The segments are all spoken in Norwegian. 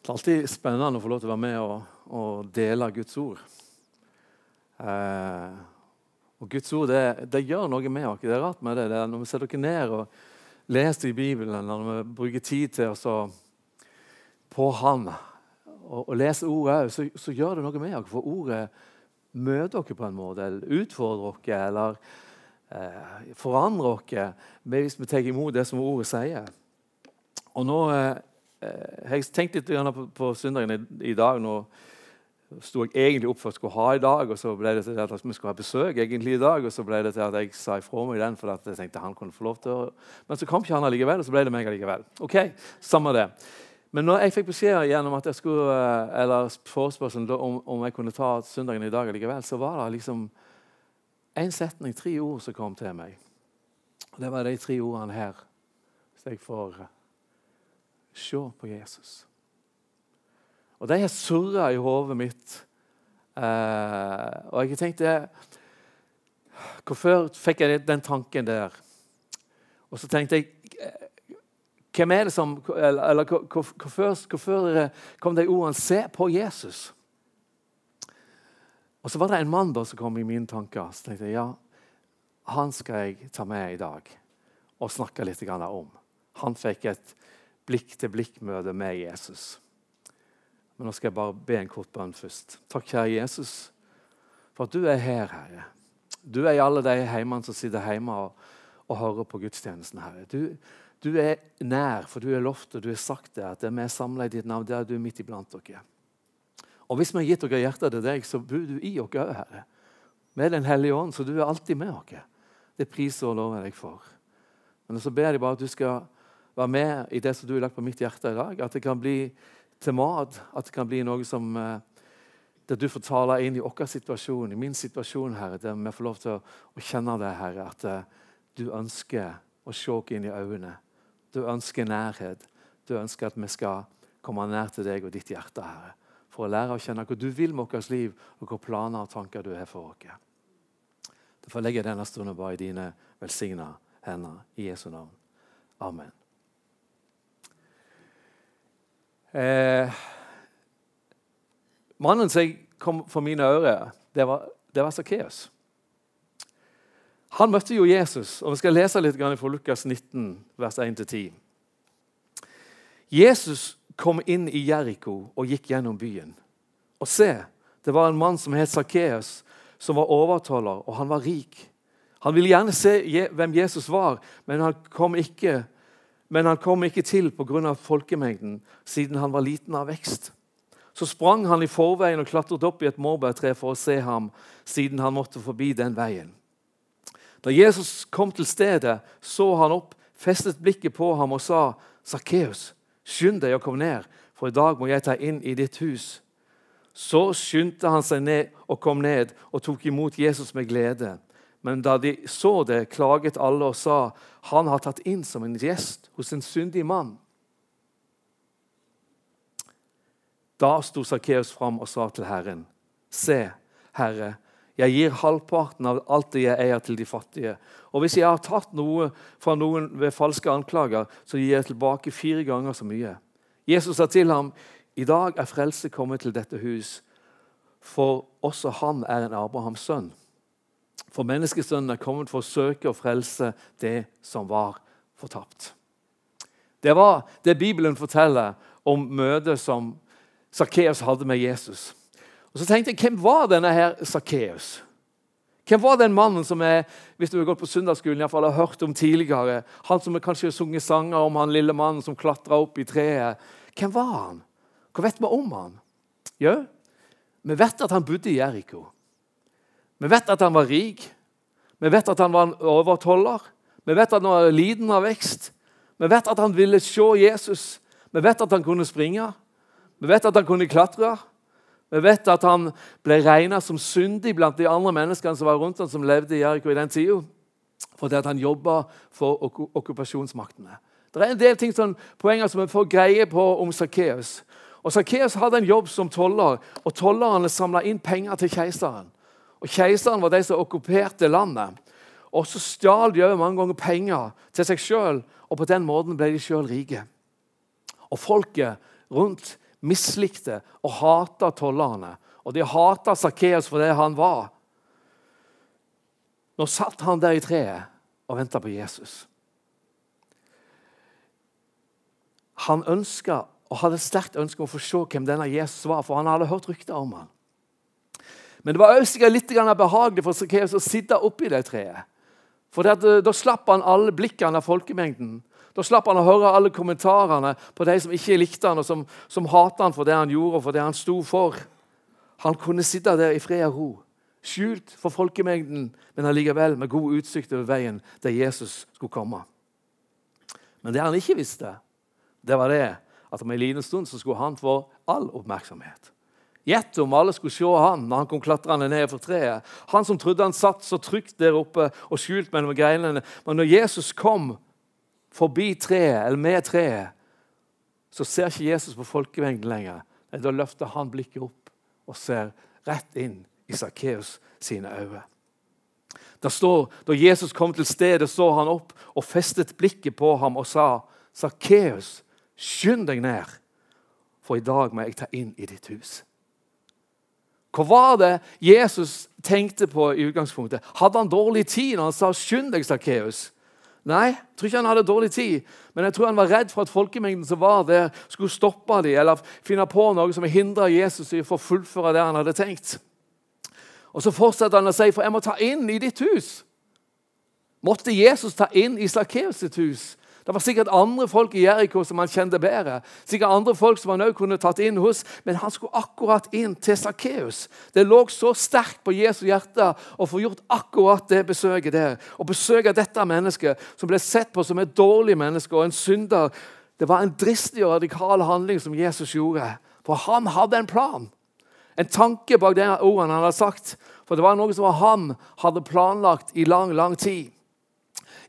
Det er alltid spennende å få lov til å være med og, og dele Guds ord. Eh, og Guds ord det, det, gjør noe med oss. Det er rart med det. det når vi setter dere ned og leser i Bibelen, når vi bruker tid til å på Han og, og leser ordet òg, så, så, gjør det noe med oss. For ordet møter dere på en måte, eller utfordrer dere, eller eh, forandrer dere hvis vi tar imot det som ordet sier. Og nå Eh, jeg tenkte litt på, på søndagen i, i, dag. Nå sto jeg egentlig opp for å skulle ha i dag, og så ble det til at vi skulle ha besøk egentlig i dag, og så ble det til at jeg sa ifra meg den, for at jeg tenkte han kunne få lov til å... Men så kom ikke han allikevel, og så ble det meg allikevel. Ok, samme det. Men når jeg fikk beskjed gjennom at jeg skulle, eh, eller forespørselen om, om, jeg kunne ta søndagen i dag allikevel, så var det liksom en setning, tre ord, som kom til meg. Og Det var de tre ordene her. Så jeg får Se på Jesus. Og de har surra i hodet mitt. Eh, og jeg tenkte Hvorfor fikk jeg den tanken der? Og så tenkte jeg Hvem er det som Eller, eller hvorfor, hvorfor kom de ordene 'se på Jesus'? Og så var det en mann da som kom i mine tanker. Så tenkte jeg ja, han skal jeg ta med i dag og snakke litt om. Han fikk et blikk-til-blikk-møte med Jesus. Men nå skal jeg bare be en kort bønn først. Takk, kjære Jesus, for at du er her, Herre. Du er i alle de heimene som sitter hjemme og, og hører på gudstjenesten, Herre. Du, du, er nær, for du er lovt og du har sagt det, at vi er samla i ditt navn, det er du midt iblant dere. Og hvis vi har gitt dere hjertet til deg, så bor du i oss òg, Herre. Med Den hellige ånd, så du er alltid med oss. Det priser og lover jeg deg for. Men så ber jeg bare at du skal være med i det som du har lagt på mitt hjerte i dag. At det kan bli til mat. At det kan bli noe som eh, der du får tale inn i vår situasjon, i min situasjon, Herre, der vi får lov til å, å kjenne det, Herre, at uh, du ønsker å se oss inn i øynene. Du ønsker nærhet. Du ønsker at vi skal komme nær til deg og ditt hjerte, Herre, for å lære å kjenne hva du vil med vårt liv, og hvilke planer og tanker du har for oss. Derfor legger jeg denne stunden bare i dine velsigna hender. I Jesu navn. Amen. Eh, mannen som kom for mine ører, det var, det var Sakkeus. Han møtte jo Jesus, og vi skal lese litt fra Lukas 19, vers 1-10. Jesus kom inn i Jeriko og gikk gjennom byen. Og se, det var en mann som het Sakkeus, som var overtaler, og han var rik. Han ville gjerne se hvem Jesus var, men han kom ikke men han kom ikke til pga. folkemengden, siden han var liten av vekst. Så sprang han i forveien og klatret opp i et morbærtre for å se ham, siden han måtte forbi den veien. Da Jesus kom til stedet, så han opp, festet blikket på ham og sa, 'Sakkeus, skynd deg å komme ned, for i dag må jeg ta inn i ditt hus.' Så skyndte han seg ned og kom ned og tok imot Jesus med glede. Men da de så det, klaget alle og sa, 'Han har tatt inn som en gjest hos en syndig mann.' Da sto Sakkeus fram og sa til Herren, 'Se, Herre, jeg gir halvparten av alt det jeg eier, til de fattige.' 'Og hvis jeg har tatt noe fra noen ved falske anklager, så gir jeg tilbake fire ganger så mye.' Jesus sa til ham, 'I dag er frelse kommet til dette hus, for også han er en Abrahams sønn.' For menneskesønnen er kommet for å søke og frelse det som var fortapt. Det var det Bibelen forteller om møtet som Sakkeus hadde med Jesus. Og så tenkte jeg, Hvem var denne her Sakkeus? Hvem var den mannen som er, hvis du har gått på søndagsskolen, i hvert fall har hørt om tidligere? Han som kanskje har sunget sanger om han lille mannen som klatra opp i treet. Hvem var han? Hva vet vi om han? Jo, vi vet at han bodde i Jeriko. Vi vet at han var rik. Vi vet at han var en overtoller. Vi vet at han var liten av vekst. Vi vet at han ville se Jesus. Vi vet at han kunne springe. Vi vet at han kunne klatre. Vi vet at han ble regna som syndig blant de andre menneskene som var rundt ham, som levde i Jeriko i den tida, fordi at han jobba for okkupasjonsmaktene. Det er en del ting, sånn, poenger som vi får greie på om Sakkeus. Sakkeus hadde en jobb som toller, og tollerne samla inn penger til keiseren. Og Keiseren var de som okkuperte landet. Og så stjal de mange ganger penger til seg sjøl, og på den måten ble de sjøl rike. Og folket rundt mislikte og hata tollerne. Og de hata Sakkeus for det han var. Nå satt han der i treet og venta på Jesus. Han ønska og hadde sterkt ønske om å få se hvem denne Jesus var, for han hadde hørt rykter om ham. Men det var også litt behagelig for Sakkeus å sitte oppi det treet. For eh, Da slapp han alle blikkene av folkemengden. Da slapp han å høre alle kommentarene på de som ikke likte han, og som, som hatet han for det han gjorde og for det han sto for. Han kunne sitte der i fred og ro, skjult for folkemengden, men allikevel med god utsikt over veien der Jesus skulle komme. Men det han ikke visste, det var det at om en liten stund så skulle han få all oppmerksomhet. Gjett om alle skulle se han når han kom klatrende ned for treet. Han som trodde han satt så trygt der oppe og skjult mellom greinene. Men når Jesus kom forbi treet, eller med treet, så ser ikke Jesus på folkemengden lenger. Nei, Da løfter han blikket opp og ser rett inn i Sakkeus sine øyne. Da, står, da Jesus kom til stedet, så han opp og festet blikket på ham og sa, 'Sakkeus, skynd deg ned, for i dag må jeg ta inn i ditt hus.' Hva var det Jesus tenkte på i utgangspunktet? Hadde han dårlig tid når han sa 'skynd deg, Sakkeus'? Nei, jeg tror ikke han hadde dårlig tid, men jeg tror han var redd for at folkemengden som var der, skulle stoppe dem eller finne på noe som hindra Jesus i å fullføre det han hadde tenkt. Og Så fortsetter han å si, 'For jeg må ta inn i ditt hus'. Måtte Jesus ta inn i Sakkeus sitt hus? Det var sikkert andre folk i Jeriko som han kjente bedre. Sikkert andre folk som han også kunne tatt inn hos, Men han skulle akkurat inn til Sakkeus. Det lå så sterkt på Jesu hjerte å få gjort akkurat det besøket der. Å besøke dette mennesket som ble sett på som et dårlig menneske og en synder. Det var en dristig og radikal handling som Jesus gjorde. For han hadde en plan. En tanke bak de ordene han hadde sagt. For det var noe som han hadde planlagt i lang, lang tid.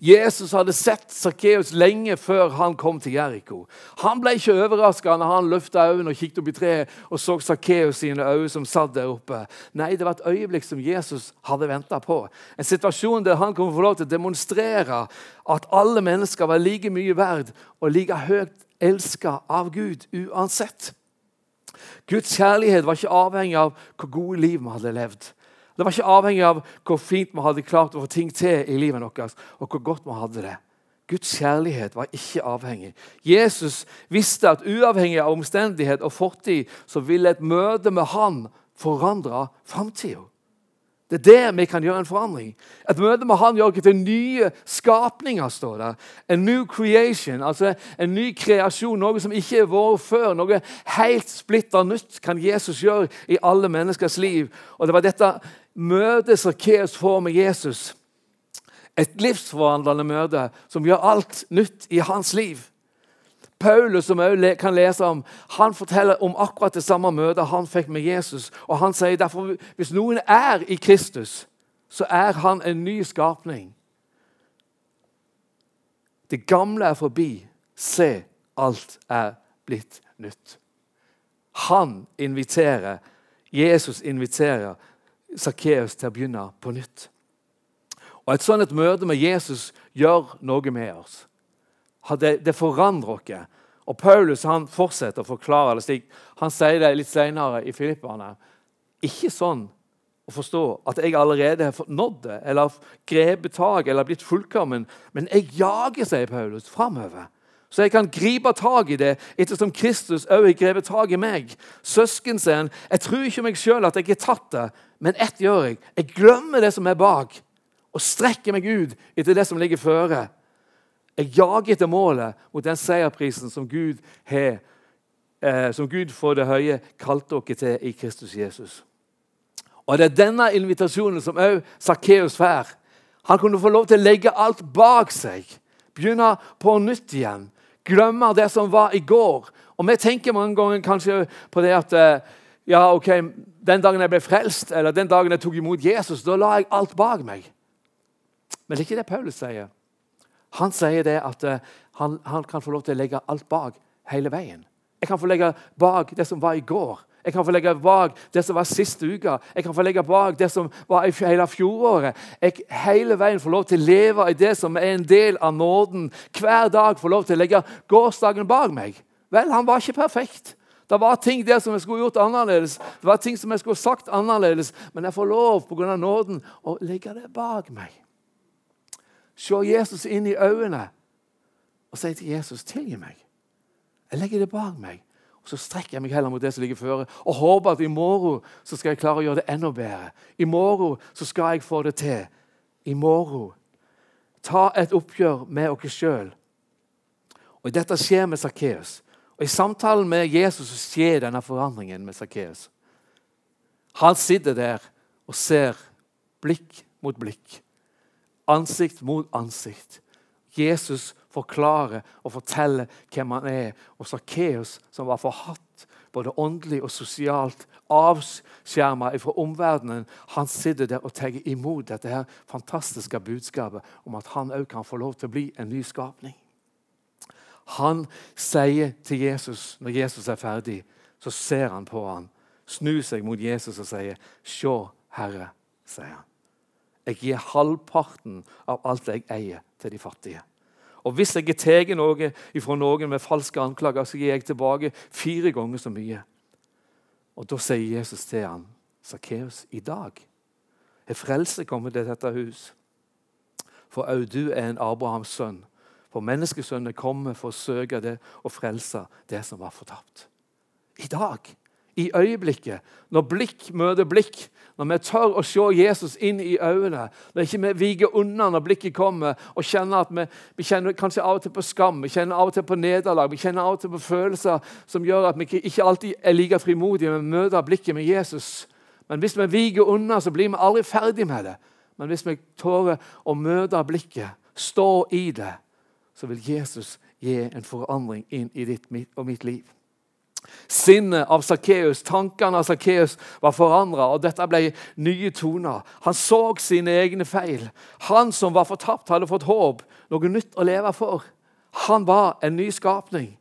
Jesus hadde sett Sakkeus lenge før han kom til Jeriko. Han ble ikke overraska når han løfta øynene og kikket opp i treet og så Sakkeus sine øyne som satt der oppe. Nei, det var et øyeblikk som Jesus hadde venta på. En situasjon der han kunne få lov til å demonstrere at alle mennesker var like mye verd og like høyt elska av Gud uansett. Guds kjærlighet var ikke avhengig av hvor gode liv vi hadde levd. Det var ikke avhengig av hvor fint vi hadde klart å få ting til i livet vårt, og hvor godt vi hadde det. Guds kjærlighet var ikke avhengig. Jesus visste at uavhengig av omstendighet og fortid så ville et møte med han forandre framtida. Det er der vi kan gjøre en forandring. Et møte med Han gjør ikke til nye skapninger. står det. En new creation, altså en ny kreasjon, noe som ikke er vært før. Noe helt splitter nytt kan Jesus gjøre i alle menneskers liv. Og Det var dette møtet Sakkeus får med Jesus. Et livsforvandlende møte som gjør alt nytt i hans liv. Paulus, som vi kan lese om, han forteller om akkurat det samme møtet han fikk med Jesus. Og Han sier derfor hvis noen er i Kristus, så er han en ny skapning. Det gamle er forbi. Se, alt er blitt nytt. Han inviterer, Jesus inviterer Sakkeus til å begynne på nytt. Og Et sånt møte med Jesus gjør noe med oss. Det, det forandrer oss. Og Paulus han fortsetter å forklare det slik. Han sier det litt senere i Filippene. Ikke sånn å forstå at jeg allerede har nådd det, eller grepet tak eller blitt fullkommen. Men jeg jager, sier Paulus, framover. Så jeg kan gripe tak i det ettersom Kristus òg har grepet tak i meg. Søsken, sier han, jeg tror ikke meg sjøl at jeg har tatt det, men ett gjør jeg. Jeg glemmer det som er bak, og strekker meg ut etter det som ligger føre. Jeg jager etter målet mot den seierprisen som Gud har, eh, som Gud for det høye kalte dere til i Kristus Jesus. Og Det er denne invitasjonen som òg Sakkeus får. Han kunne få lov til å legge alt bak seg, begynne på nytt igjen. Glemme det som var i går. Og Vi tenker mange ganger kanskje på det at eh, ja, ok, den dagen jeg ble frelst, eller den dagen jeg tok imot Jesus, da la jeg alt bak meg. Men det er ikke det Paulus sier. Han sier det at uh, han, han, kan få lov til å legge alt bak hele veien. Jeg kan få legge bak det som var i går. Jeg kan få legge bak det som var siste uka. Jeg kan få legge bak det som var i hele fjoråret. Jeg hele veien får lov til å leve i det som er en del av nåden. Hver dag får lov til å legge gårsdagen bak meg. Vel, han var ikke perfekt. Det var ting der som jeg skulle gjort annerledes. Det var ting som jeg skulle sagt annerledes. Men jeg får lov pga. nåden å legge det bak meg. Se Jesus inn i øynene og si til Jesus, 'Tilgi meg.' Jeg legger det bak meg. Og Så strekker jeg meg heller mot det som ligger føre, og håper at i morgen så skal jeg klare å gjøre det enda bedre. I morgen så skal jeg få det til. I morgen. Ta et oppgjør med dere sjøl. Og Dette skjer med Sakkeus. Og I samtalen med Jesus så skjer denne forandringen med Sakkeus. Han sitter der og ser blikk mot blikk, ansikt mot ansikt. Jesus forklarer og fortelle hvem han er. Og Sakkeus, som var forhatt både åndelig og sosialt, avskjerma fra omverdenen, han sitter der og tar imot dette her fantastiske budskapet om at han òg kan få lov til å bli en ny skapning. Han sier til Jesus når Jesus er ferdig, så ser han på han, snur seg mot Jesus og sier, 'Se, Herre', sier han. 'Jeg gir halvparten av alt jeg eier, til de fattige.' Og hvis jeg tar noe fra noen med falske anklager, så gir jeg tilbake fire ganger så mye. Og Da sier Jesus til ham, Sakkeus, i dag er frelse kommet til dette hus. For òg du er en Abrahams sønn. For menneskesønnen kommer for å søke det og frelse det som var fortapt. I dag, i øyeblikket, når blikk møter blikk, når vi tør å se Jesus inn i øynene, når ikke vi viker unna når blikket kommer, og kjenner at vi, vi, kjenner kanskje av og til på skam, vi kjenner av og til på nederlag, vi kjenner av og til på følelser som gjør at vi ikke alltid er like frimodige, men møter blikket med Jesus. Men hvis vi viker unna, så blir vi aldri ferdig med det. Men hvis vi tør å møte blikket, stå i det, så vil Jesus gi en forandring inn i ditt og mitt liv. Sinnet av Sakkeus, tankene av Sakkeus var forandra, og dette ble nye toner. Han så sine egne feil. Han som var fortapt, hadde fått håp, noe nytt å leve for. Han var en ny skapning.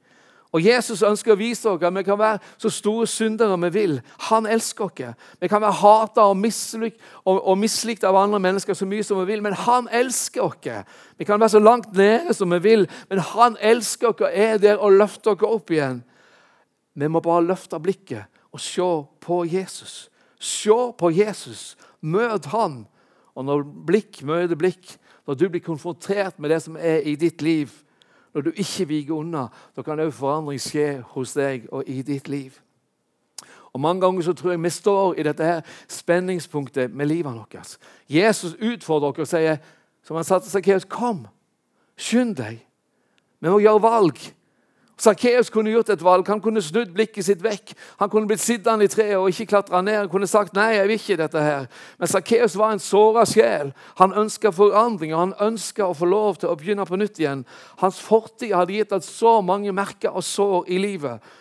Og Jesus ønsker å vise oss at vi kan være så store syndere vi vil. Han elsker oss. Vi kan være hata og og mislikt av andre mennesker så mye som vi vil, men han elsker oss. Vi kan være så langt nede som vi vil, men han elsker oss og er der og løfter oss opp igjen. Vi må bare løfte blikket og se på Jesus. Se på Jesus. Møt han. Og når blikk møter blikk, når du blir konfrontert med det som er i ditt liv, når du ikke viker unna, da kan òg forandring skje hos deg og i ditt liv. Og Mange ganger så tror jeg vi står i dette her spenningspunktet med livet vårt. Jesus utfordrer dere og sier, som han sa til Sakkeus, kom, skynd deg. Vi må gjøre valg. Sakkeus kunne gjort et valg. Han kunne snudd blikket sitt vekk. Han kunne blitt sittende i treet og ikke klatra ned. Han kunne sagt nei, jeg vil ikke dette her. Men Sakkeus var en såra sjel. Han ønska forandring, og han ønska å få lov til å begynne på nytt igjen. Hans fortid hadde gitt oss så mange merker og sår i livet.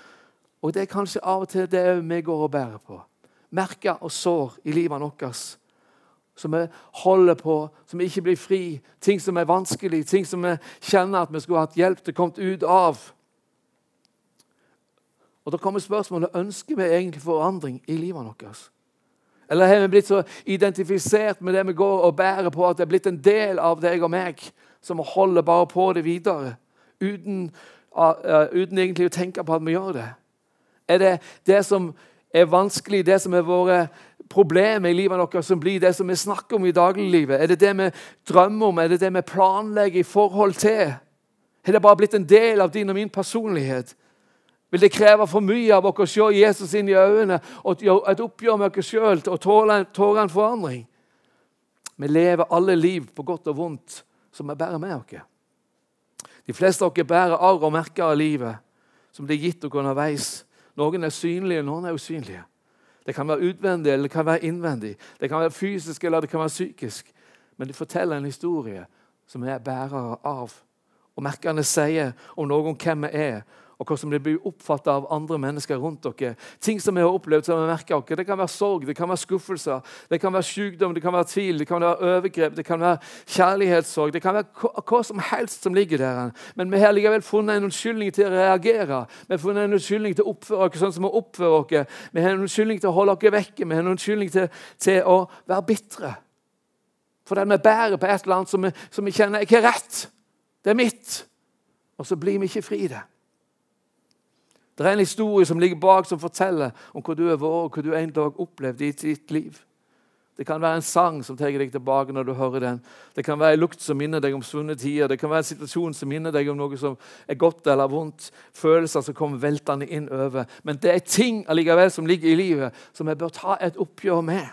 Og det er kanskje av og til det vi går og bærer på. Merker og sår i livet vårt som vi holder på, som vi ikke blir fri, ting som er vanskelig, ting som vi kjenner at vi skulle hatt hjelp til å komme ut av. Og Da kommer spørsmålet ønsker vi egentlig forandring i livet vårt. Eller har vi blitt så identifisert med det vi går og bærer på, at det er blitt en del av deg og meg, som holder bare på det videre, uten, uh, uten egentlig å tenke på at vi gjør det? Er det det som er vanskelig, det som er våre problemer i livet vårt, som blir det som vi snakker om i dagliglivet? Er det det vi drømmer om? Er det det vi planlegger i forhold til? Har det bare blitt en del av din og min personlighet? Vil det kreve for mye av oss å se Jesus inn i øynene og et oppgjør med oss sjøl og tåle, tåle en forandring? Vi lever alle liv på godt og vondt som vi bærer med oss. De fleste av oss bærer arr og merker av livet som det er gitt oss underveis. Noen er synlige, noen er usynlige. Det kan være utvendig eller det kan være innvendig. Det kan være fysisk eller det kan være psykisk. Men det forteller en historie som vi er bærere av. Og merkene sier om noen hvem vi er, og hvordan det blir oppfattet av andre mennesker rundt dere. Ting som vi har opplevd som vi merker dere. Det kan være sorg, det kan være skuffelser, det kan være sykdom, det kan være tvil, det kan være overgrep, det kan være kjærlighetssorg. Det kan være hva som helst som ligger der. Men vi har likevel funnet en unnskyldning til å reagere. Vi har funnet en unnskyldning til å oppføre oss sånn som vi oppfører oss. Vi har en unnskyldning til å holde oss vekke. Vi har en unnskyldning til, til å være bitre. Fordi vi bærer på et eller annet som vi, som vi kjenner ikke er rett. Det er mitt. Og så blir vi ikke fri i det. Det er en historie som ligger bak, som forteller om hvor du har vært, og hva du en dag opplevde i ditt liv. Det kan være en sang som tar deg tilbake når du hører den. Det kan være en lukt som minner deg om svunne tider. Det kan være en situasjon som minner deg om noe som er godt eller vondt. Følelser som kommer veltende inn over. Men det er ting allikevel som ligger i livet som jeg bør ta et oppgjør med.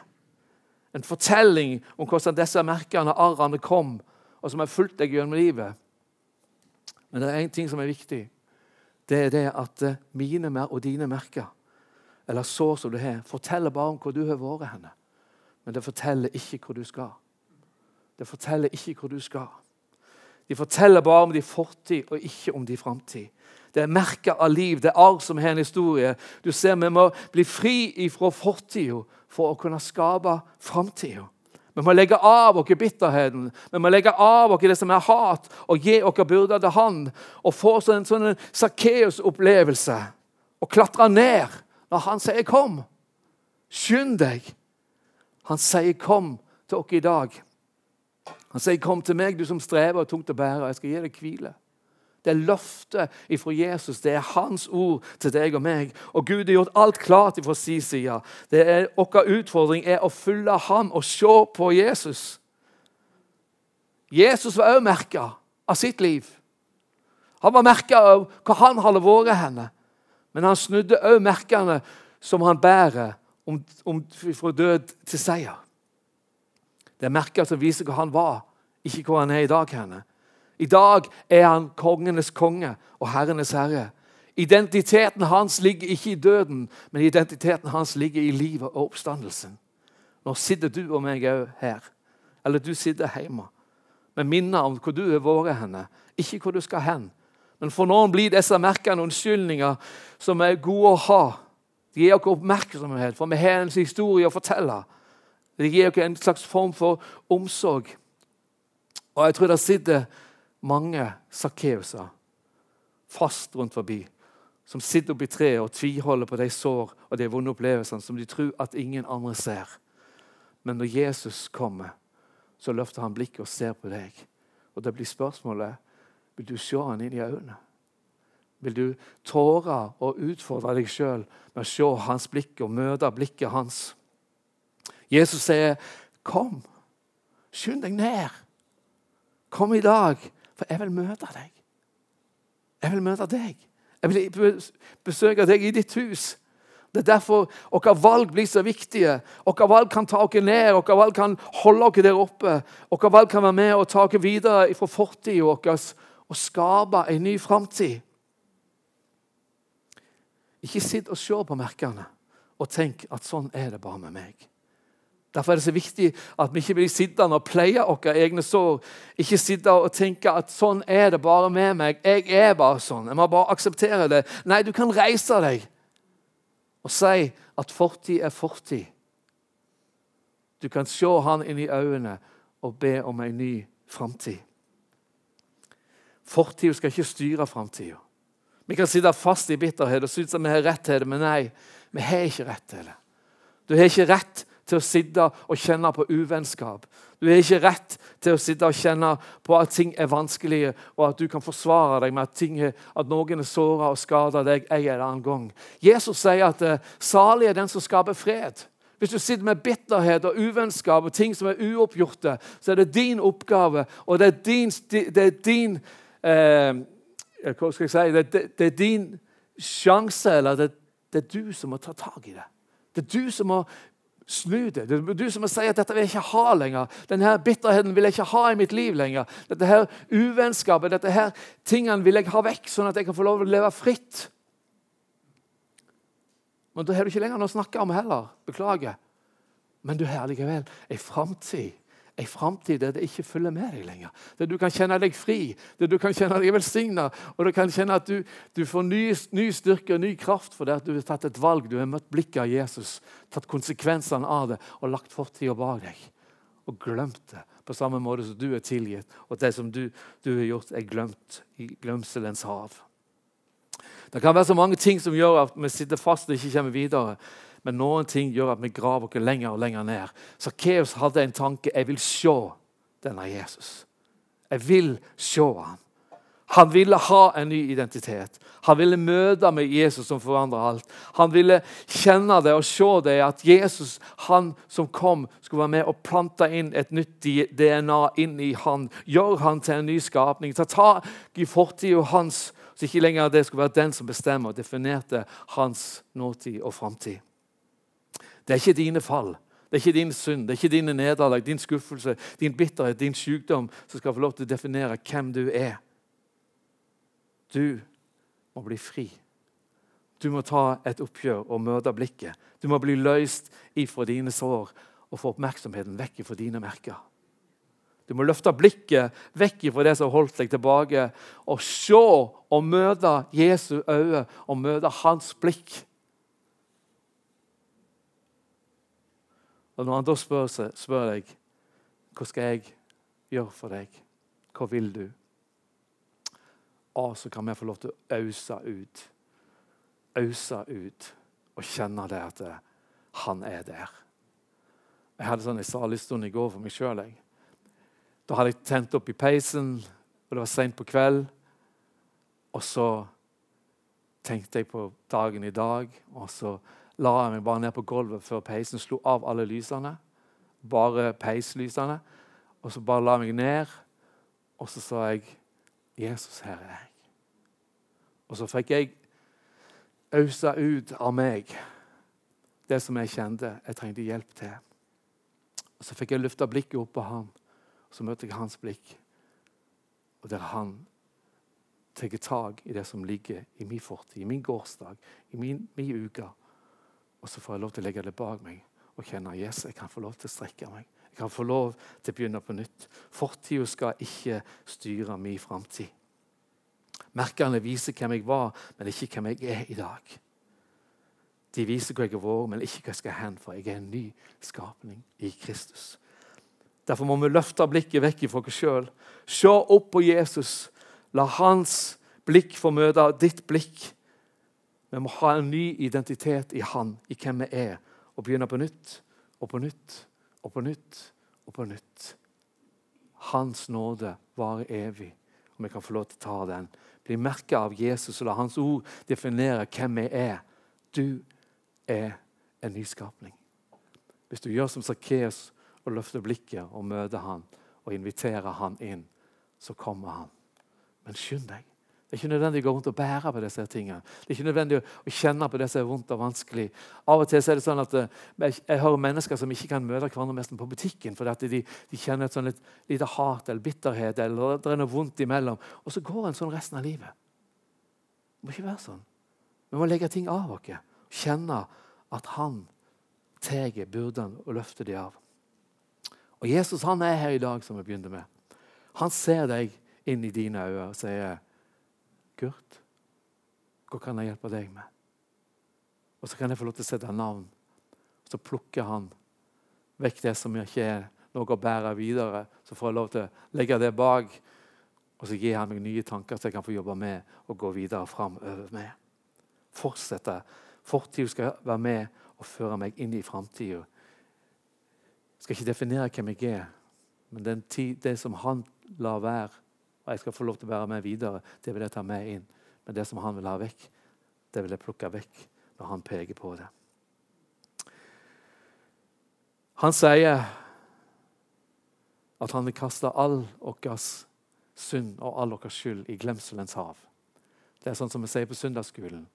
En fortelling om hvordan disse merkene, arrene, kom, og som har fulgt deg gjennom livet. Men det er én ting som er viktig det er det at mine mine og dine merker, eller sår som du har, forteller bare om hvor du har vært henne. Men det forteller ikke hvor du skal. Det forteller ikke hvor du skal. De forteller bare om din fortid og ikke om din framtid. Det er merker av liv, det er arv som har en historie. Du ser, Vi må bli fri fra fortida for å kunne skape framtida. Vi må legge av oss bitterheten, vi må legge av oss det som er hat, og gi oss byrder til Han. Og få en sånn Sakkeus-opplevelse. Og klatre ned når Han sier 'kom'. Skynd deg. Han sier 'kom' til oss i dag. Han sier 'kom til meg, du som strever og tungt å bære, jeg skal gi deg hvile'. Det er løftet fra Jesus. Det er hans ord til deg og meg. Og Gud har gjort alt klart fra sin side. Det er, Vår utfordring er å følge ham og se på Jesus. Jesus var også merka av sitt liv. Han var merka av hva han hadde vært henne. Men han snudde òg merkene som han bærer om, om, fra død til seier. Det er merker som viser hva han var, ikke hva han er i dag. henne. I dag er han kongenes konge og herrenes herre. Identiteten hans ligger ikke i døden, men identiteten hans ligger i livet og oppstandelsen. Nå sitter du og meg òg her, eller du sitter hjemme med minner om hvor du har vært henne, ikke hvor du skal hen. Men for noen blir disse merkene unnskyldninger som er gode å ha. De gir oss oppmerksomhet, for vi har en historie å fortelle. De gir oss en slags form for omsorg. Og jeg tror det sitter mange Sakkeuser fast rundt forbi. Som sitter oppi treet og tviholder på de sår og de vonde opplevelsene som de tror at ingen andre ser. Men når Jesus kommer, så løfter han blikket og ser på deg. Og da blir spørsmålet vil du se han inn i øynene. Vil du tåre å utfordre deg sjøl med å se hans blikk og møte blikket hans? Jesus sier, 'Kom, skynd deg ned. Kom i dag.' For jeg vil møte deg. Jeg vil møte deg. Jeg vil besøke deg i ditt hus. Det er derfor våre valg blir så viktige. Våre valg kan ta oss ned, våre valg kan holde oss der oppe. Våre valg kan være med og ta oss videre fra fortida vår og skape en ny framtid. Ikke sitt og se på merkene og tenk at sånn er det bare med meg. Derfor er det så viktig at vi ikke blir sittende og pleie våre egne sår. Ikke sitte og tenke at sånn er det bare med meg. Jeg er bare sånn. Jeg må bare akseptere det. Nei, du kan reise deg og si at fortid er fortid. Du kan se han inn i øynene og be om en ny framtid. Fortida skal ikke styre framtida. Vi kan sitte fast i bitterhet og synes at vi har rett til det, men nei, vi har ikke rett til det. Du har ikke rett til til å sitte og kjenne på uvennskap. Du har ikke rett til å sitte og kjenne på at ting er vanskelige, og at du kan forsvare deg med at, ting, at noen er såra og skada deg en eller annen gang. Jesus sier at uh, salig er den som skaper fred. Hvis du sitter med bitterhet og uvennskap og ting som er uoppgjorte, så er det din oppgave, og det er din, det er din eh, Hva skal jeg si? Det, det, det er din sjanse, eller det, det er du som må ta tak i det. Det er du som må Snu det. Det er du som må si at dette vil jeg ikke ha lenger. Denne bitterheten vil jeg ikke ha i mitt liv lenger. Dette her uvennskapet, dette her tingene vil jeg ha vekk, sånn at jeg kan få lov til å leve fritt. Men da har du ikke lenger noe å snakke om heller. Beklager. Men du har likevel ei framtid en framtid der det ikke følger med deg lenger. Der du kan kjenne deg fri, der du kan kjenne deg velsigna, og du kan kjenne at du, du får ny, ny, styrke og ny kraft fordi at du har tatt et valg. Du har møtt blikket av Jesus, tatt konsekvensene av det og lagt fortida bak deg. Og glemt det på samme måte som du er tilgitt, og det som du, du har gjort, er glemt i glemselens hav. Det kan være så mange ting som gjør at vi sitter fast og ikke kommer videre. Men noen ting gjør at vi graver oss lenger og lenger ned. Sakkeus hadde en tanke. Jeg vil se denne Jesus. Jeg vil se ham. Han ville ha en ny identitet. Han ville møte med Jesus som forandrer alt. Han ville kjenne det og se det at Jesus, han som kom, skulle være med og plante inn et nytt DNA inn i han. Gjøre han til en ny skapning. Ta tak i fortida hans, så ikke lenger det skulle være den som bestemmer og definerte hans nåtid og framtid. Det er ikke dine fall. Det er ikke din synd, det er ikke dine nederlag, din skuffelse, din bitterhet, din sykdom som skal få lov til å definere hvem du er. Du må bli fri. Du må ta et oppgjør og møte blikket. Du må bli løst ifra dine sår og få oppmerksomheten vekk fra dine merker. Du må løfte blikket vekk fra det som holdt deg tilbake, og se og møte Jesu øyne og møte hans blikk. Og Når han da spør, seg, spør deg hva skal jeg gjøre for deg, hva vil du? Og så kan vi få lov til å ause ut. Ause ut og kjenne det at han er der. Jeg hadde sånn en salig stund i går for meg sjøl. Da hadde jeg tent opp i peisen, og det var seint på kveld. Og så tenkte jeg på dagen i dag, og så la jeg meg bare ned på gulvet før peisen slo av alle lysene. Bare peislysene. Og så bare la jeg meg ned, og så sa jeg 'Jesus, her er jeg'. Og så fikk jeg ausa ut av meg det som jeg kjente jeg trengte hjelp til. Og Så fikk jeg løfta blikket opp på han, og så møtte jeg hans blikk. Og der han tar tak i det som ligger i min fortid, i min gårsdag, i min, min uke. Og så får jeg lov til å legge det bak meg og kjenne yes, jeg kan få lov til å strekke meg. Jeg kan få lov til å begynne på nytt. Fortida skal ikke styre min framtid. Merkene viser hvem jeg var, men ikke hvem jeg er i dag. De viser hvor jeg har vært, men ikke hva jeg skal hen, for jeg er en ny skapning i Kristus. Derfor må vi løfte blikket vekk fra oss sjøl. Se opp på Jesus. La hans blikk få møte ditt blikk. Vi må ha en ny identitet i han, i hvem vi er, og begynne på nytt og på nytt og på nytt og på nytt. Hans nåde varer evig, og vi kan få lov til å ta den bli merka av Jesus og la Hans ord definere hvem vi er. Du er en nyskapning. Hvis du gjør som Sakkeus og løfter blikket og møter han og inviterer han inn, så kommer han. Men skynd deg. Det er ikke nødvendig å gå rundt og bære på disse tingene. Det er ikke nødvendig å kjenne på det som er vondt og vanskelig. Av og til er det sånn at eh, Jeg hører mennesker som ikke kan møte hverandre nesten på butikken fordi de, de, kjenner et sånn litt, lite hat eller bitterhet eller det er noe vondt imellom. Og så går en sånn resten av livet. Det må ikke være sånn. Vi må legge ting av oss. Kjenne at han tar byrdene og løfter dem av. Og Jesus han er her i dag, som vi begynte med. Han ser deg inn i dine øyne og sier Kurt, hva kan jeg hjelpe deg med? Og så kan jeg få lov til å sette navn. Og Så plukker han vekk det som ikke er noe å bære videre. Så får jeg lov til å legge det bak, og så gir han meg nye tanker så jeg kan få jobbe med og gå videre framover med. Fortsette. Fortida skal være med og føre meg inn i framtida. Skal ikke definere hvem jeg er, men den tid, det som han lar være, og jeg skal få lov til å være med videre, det vil jeg ta med inn. Men det som han vil ha vekk, det vil jeg plukke vekk når han peker på det. Han sier at han vil kaste all vår synd og all vår skyld i glemselens hav. Det er sånn som vi sier på søndagsskolen.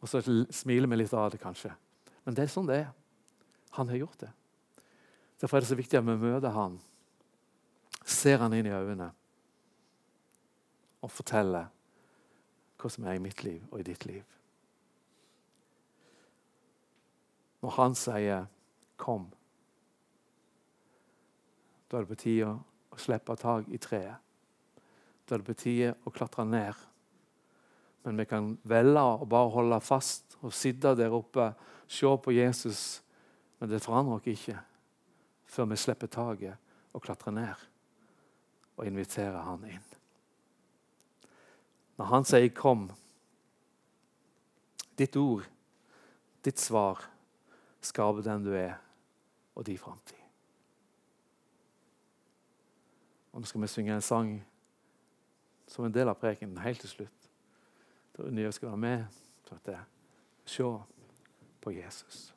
Og så smiler vi litt av det, kanskje. Men det er sånn det er. Han har gjort det. Derfor er det så viktig at vi møter han. Ser han inn i øynene og fortelle hva som er i mitt liv og i ditt liv. Når han sier 'kom', da er det på tide å slippe tak i treet. Da er det på tide å klatre ned. Men vi kan velge å bare holde fast og sitte der oppe, se på Jesus. Men det forandrer oss ikke før vi slipper taket og klatrer ned og inviterer han inn. Når han sier 'kom', ditt ord, ditt svar, skaper den du er, og din framtid. Og Nå skal vi synge en sang som en del av prekenen helt til slutt. Da Unni skal være med se på Jesus.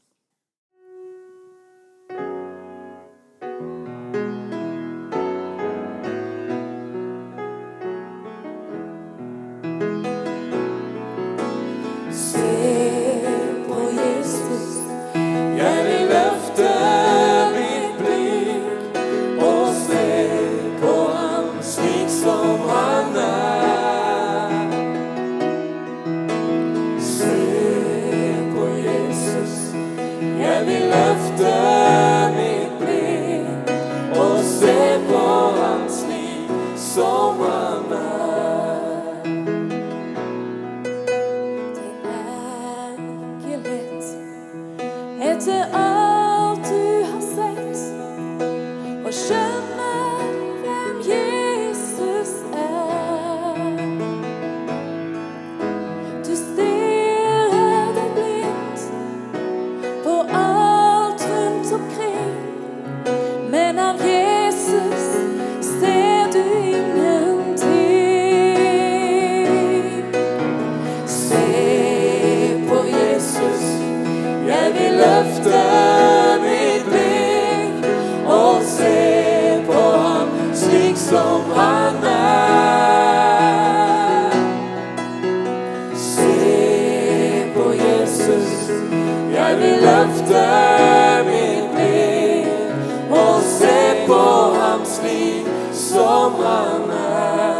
På ham slik som han er.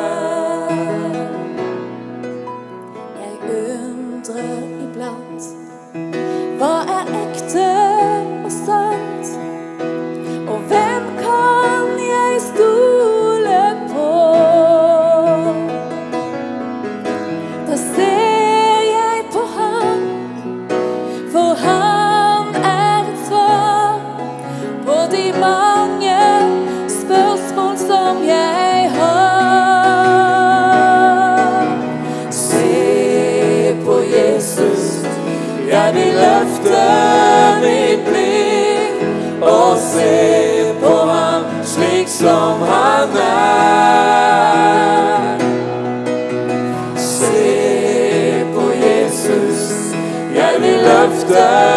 die.